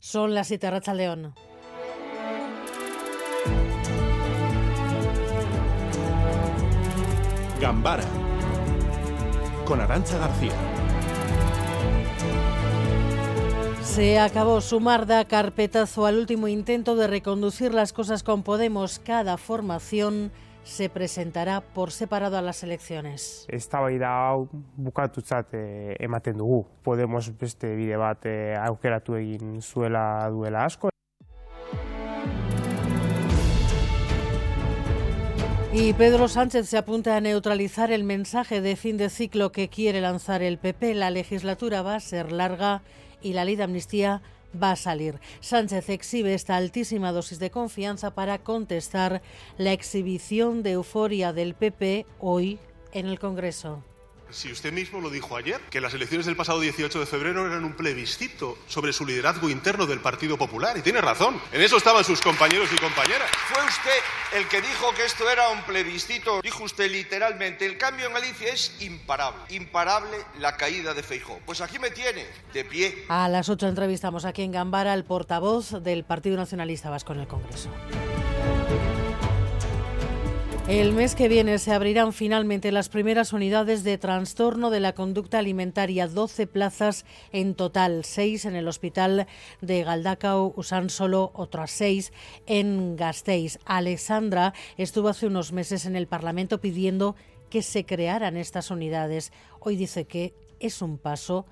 Son las siete Racha León. Gambara con Arancha García. Se acabó sumar da carpetazo al último intento de reconducir las cosas con Podemos. Cada formación se presentará por separado a las elecciones. Eztabaida hau bukatutzat eh, ematen dugu. Podemos beste bide bat aukeratu egin zuela duela asko. Y Pedro Sánchez se apunta a neutralizar el mensaje de fin de ciclo que quiere lanzar el PP. La legislatura va a ser larga y la ley de amnistía va a salir. Sánchez exhibe esta altísima dosis de confianza para contestar la exhibición de euforia del PP hoy en el Congreso. Si usted mismo lo dijo ayer, que las elecciones del pasado 18 de febrero eran un plebiscito sobre su liderazgo interno del Partido Popular, y tiene razón. En eso estaban sus compañeros y compañeras. Fue usted el que dijo que esto era un plebiscito. Dijo usted literalmente, el cambio en Galicia es imparable. Imparable la caída de Feijó. Pues aquí me tiene, de pie. A las 8 entrevistamos aquí en Gambara al portavoz del Partido Nacionalista Vasco en el Congreso. El mes que viene se abrirán finalmente las primeras unidades de trastorno de la conducta alimentaria, 12 plazas en total, 6 en el hospital de Galdacao, solo otras 6 en Gasteiz. Alessandra estuvo hace unos meses en el Parlamento pidiendo que se crearan estas unidades. Hoy dice que es un paso,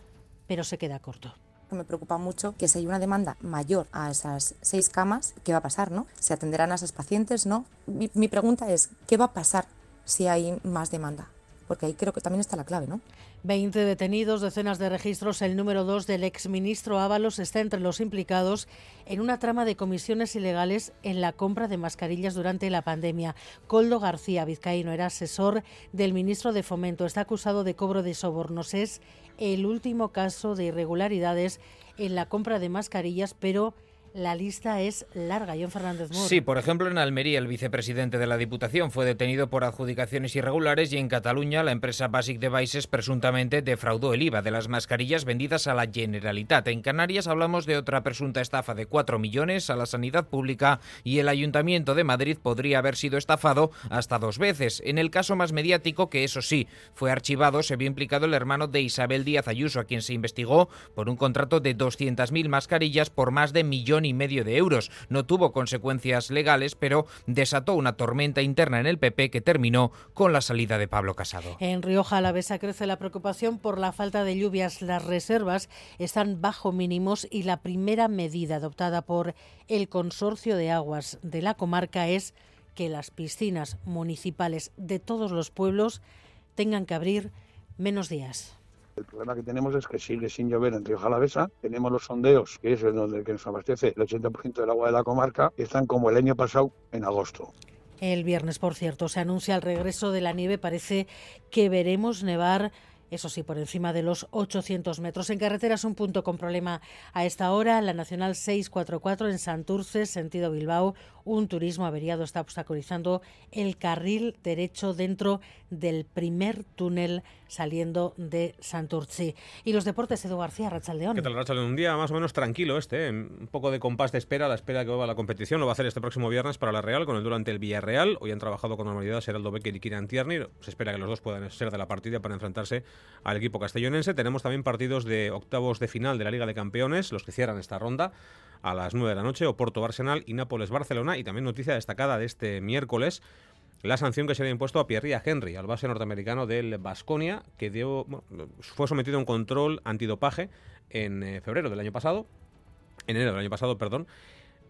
pero se queda corto me preocupa mucho que si hay una demanda mayor a esas seis camas, ¿qué va a pasar? ¿no? ¿Se atenderán a esas pacientes? ¿no? Mi, mi pregunta es, ¿qué va a pasar si hay más demanda? Porque ahí creo que también está la clave, ¿no? 20 detenidos, decenas de registros. El número 2 del exministro Ábalos está entre los implicados en una trama de comisiones ilegales en la compra de mascarillas durante la pandemia. Coldo García Vizcaíno era asesor del ministro de Fomento. Está acusado de cobro de sobornos. Es el último caso de irregularidades en la compra de mascarillas, pero la lista es larga. John Fernández Mur. Sí, por ejemplo, en Almería el vicepresidente de la Diputación fue detenido por adjudicaciones irregulares y en Cataluña la empresa Basic Devices presuntamente defraudó el IVA de las mascarillas vendidas a la Generalitat. En Canarias hablamos de otra presunta estafa de 4 millones a la sanidad pública y el Ayuntamiento de Madrid podría haber sido estafado hasta dos veces. En el caso más mediático, que eso sí, fue archivado, se vio implicado el hermano de Isabel Díaz Ayuso, a quien se investigó por un contrato de 200.000 mascarillas por más de y medio de euros. No tuvo consecuencias legales, pero desató una tormenta interna en el PP que terminó con la salida de Pablo Casado. En Rioja Alavesa crece la preocupación por la falta de lluvias. Las reservas están bajo mínimos y la primera medida adoptada por el Consorcio de Aguas de la comarca es que las piscinas municipales de todos los pueblos tengan que abrir menos días. El problema que tenemos es que sigue sin llover en Río Jalavesa. Tenemos los sondeos, que es donde que nos abastece el 80% del agua de la comarca, y están como el año pasado en agosto. El viernes, por cierto, se anuncia el regreso de la nieve. Parece que veremos nevar eso sí, por encima de los 800 metros. En carretera es un punto con problema a esta hora. La Nacional 644 en Santurce, sentido Bilbao. Un turismo averiado está obstaculizando el carril derecho dentro del primer túnel saliendo de Santurce. Y los deportes, Edu García, Rachaldeón. ¿Qué tal, Rachaldeón? Un día más o menos tranquilo este, ¿eh? un poco de compás de espera, la espera que va la competición. Lo va a hacer este próximo viernes para la Real con el durante el Villarreal. Hoy han trabajado con normalidad Seraldo Becker y Kieran Tierney. Se espera que los dos puedan ser de la partida para enfrentarse al equipo castellonense. Tenemos también partidos de octavos de final de la Liga de Campeones, los que cierran esta ronda a las 9 de la noche, Oporto Arsenal y Nápoles Barcelona. Y también noticia destacada de este miércoles, la sanción que se había impuesto a Pierre Henry, al base norteamericano del Basconia, que dio, fue sometido a un control antidopaje en eh, febrero del año pasado, en enero del año pasado, perdón.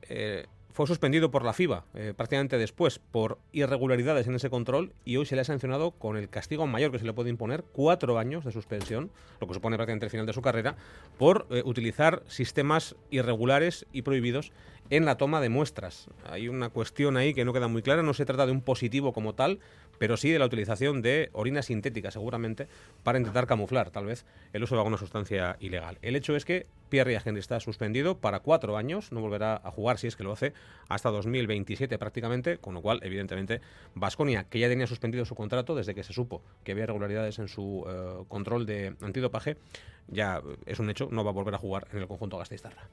Eh, fue suspendido por la FIBA eh, prácticamente después por irregularidades en ese control y hoy se le ha sancionado con el castigo mayor que se le puede imponer, cuatro años de suspensión, lo que supone prácticamente el final de su carrera, por eh, utilizar sistemas irregulares y prohibidos en la toma de muestras. Hay una cuestión ahí que no queda muy clara, no se trata de un positivo como tal, pero sí de la utilización de orina sintética, seguramente, para intentar camuflar, tal vez, el uso de alguna sustancia ilegal. El hecho es que Pierre Henry está suspendido para cuatro años, no volverá a jugar si es que lo hace hasta 2027 prácticamente, con lo cual, evidentemente, Vasconia, que ya tenía suspendido su contrato desde que se supo que había irregularidades en su eh, control de antidopaje, ya es un hecho, no va a volver a jugar en el conjunto Gasteiztarra.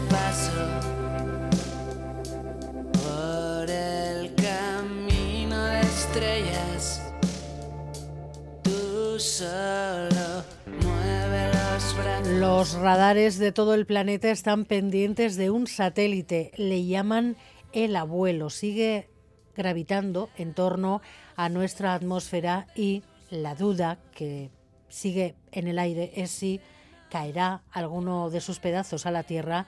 Paso por el camino de estrellas. Tú solo mueve los brazos. Los radares de todo el planeta están pendientes de un satélite. Le llaman el abuelo. Sigue gravitando en torno a nuestra atmósfera y la duda que sigue en el aire es si caerá alguno de sus pedazos a la Tierra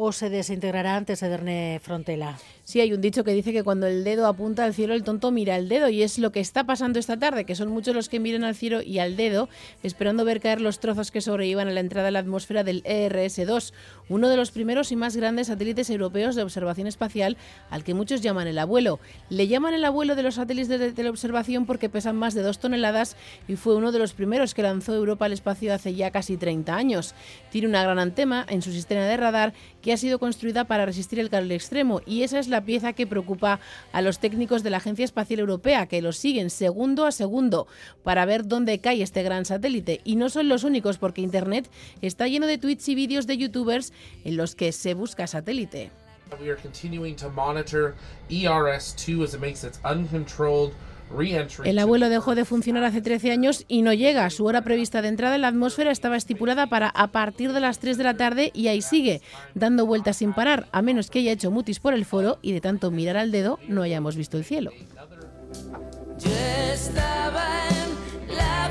o se desintegrará antes de Derne Frontela. Sí, hay un dicho que dice que cuando el dedo apunta al cielo, el tonto mira el dedo. Y es lo que está pasando esta tarde, que son muchos los que miran al cielo y al dedo, esperando ver caer los trozos que sobrevivan a la entrada a la atmósfera del ERS-2, uno de los primeros y más grandes satélites europeos de observación espacial, al que muchos llaman el abuelo. Le llaman el abuelo de los satélites de teleobservación porque pesan más de dos toneladas y fue uno de los primeros que lanzó Europa al espacio hace ya casi 30 años. Tiene una gran antena en su sistema de radar que ha sido construida para resistir el calor extremo y esa es la pieza que preocupa a los técnicos de la Agencia Espacial Europea, que lo siguen segundo a segundo para ver dónde cae este gran satélite. Y no son los únicos, porque Internet está lleno de tweets y vídeos de youtubers en los que se busca satélite. We are continuing to monitor ERS-2 as it makes its uncontrolled el abuelo dejó de funcionar hace 13 años y no llega. Su hora prevista de entrada en la atmósfera estaba estipulada para a partir de las 3 de la tarde y ahí sigue, dando vueltas sin parar, a menos que haya hecho mutis por el foro y de tanto mirar al dedo no hayamos visto el cielo. Yo estaba en la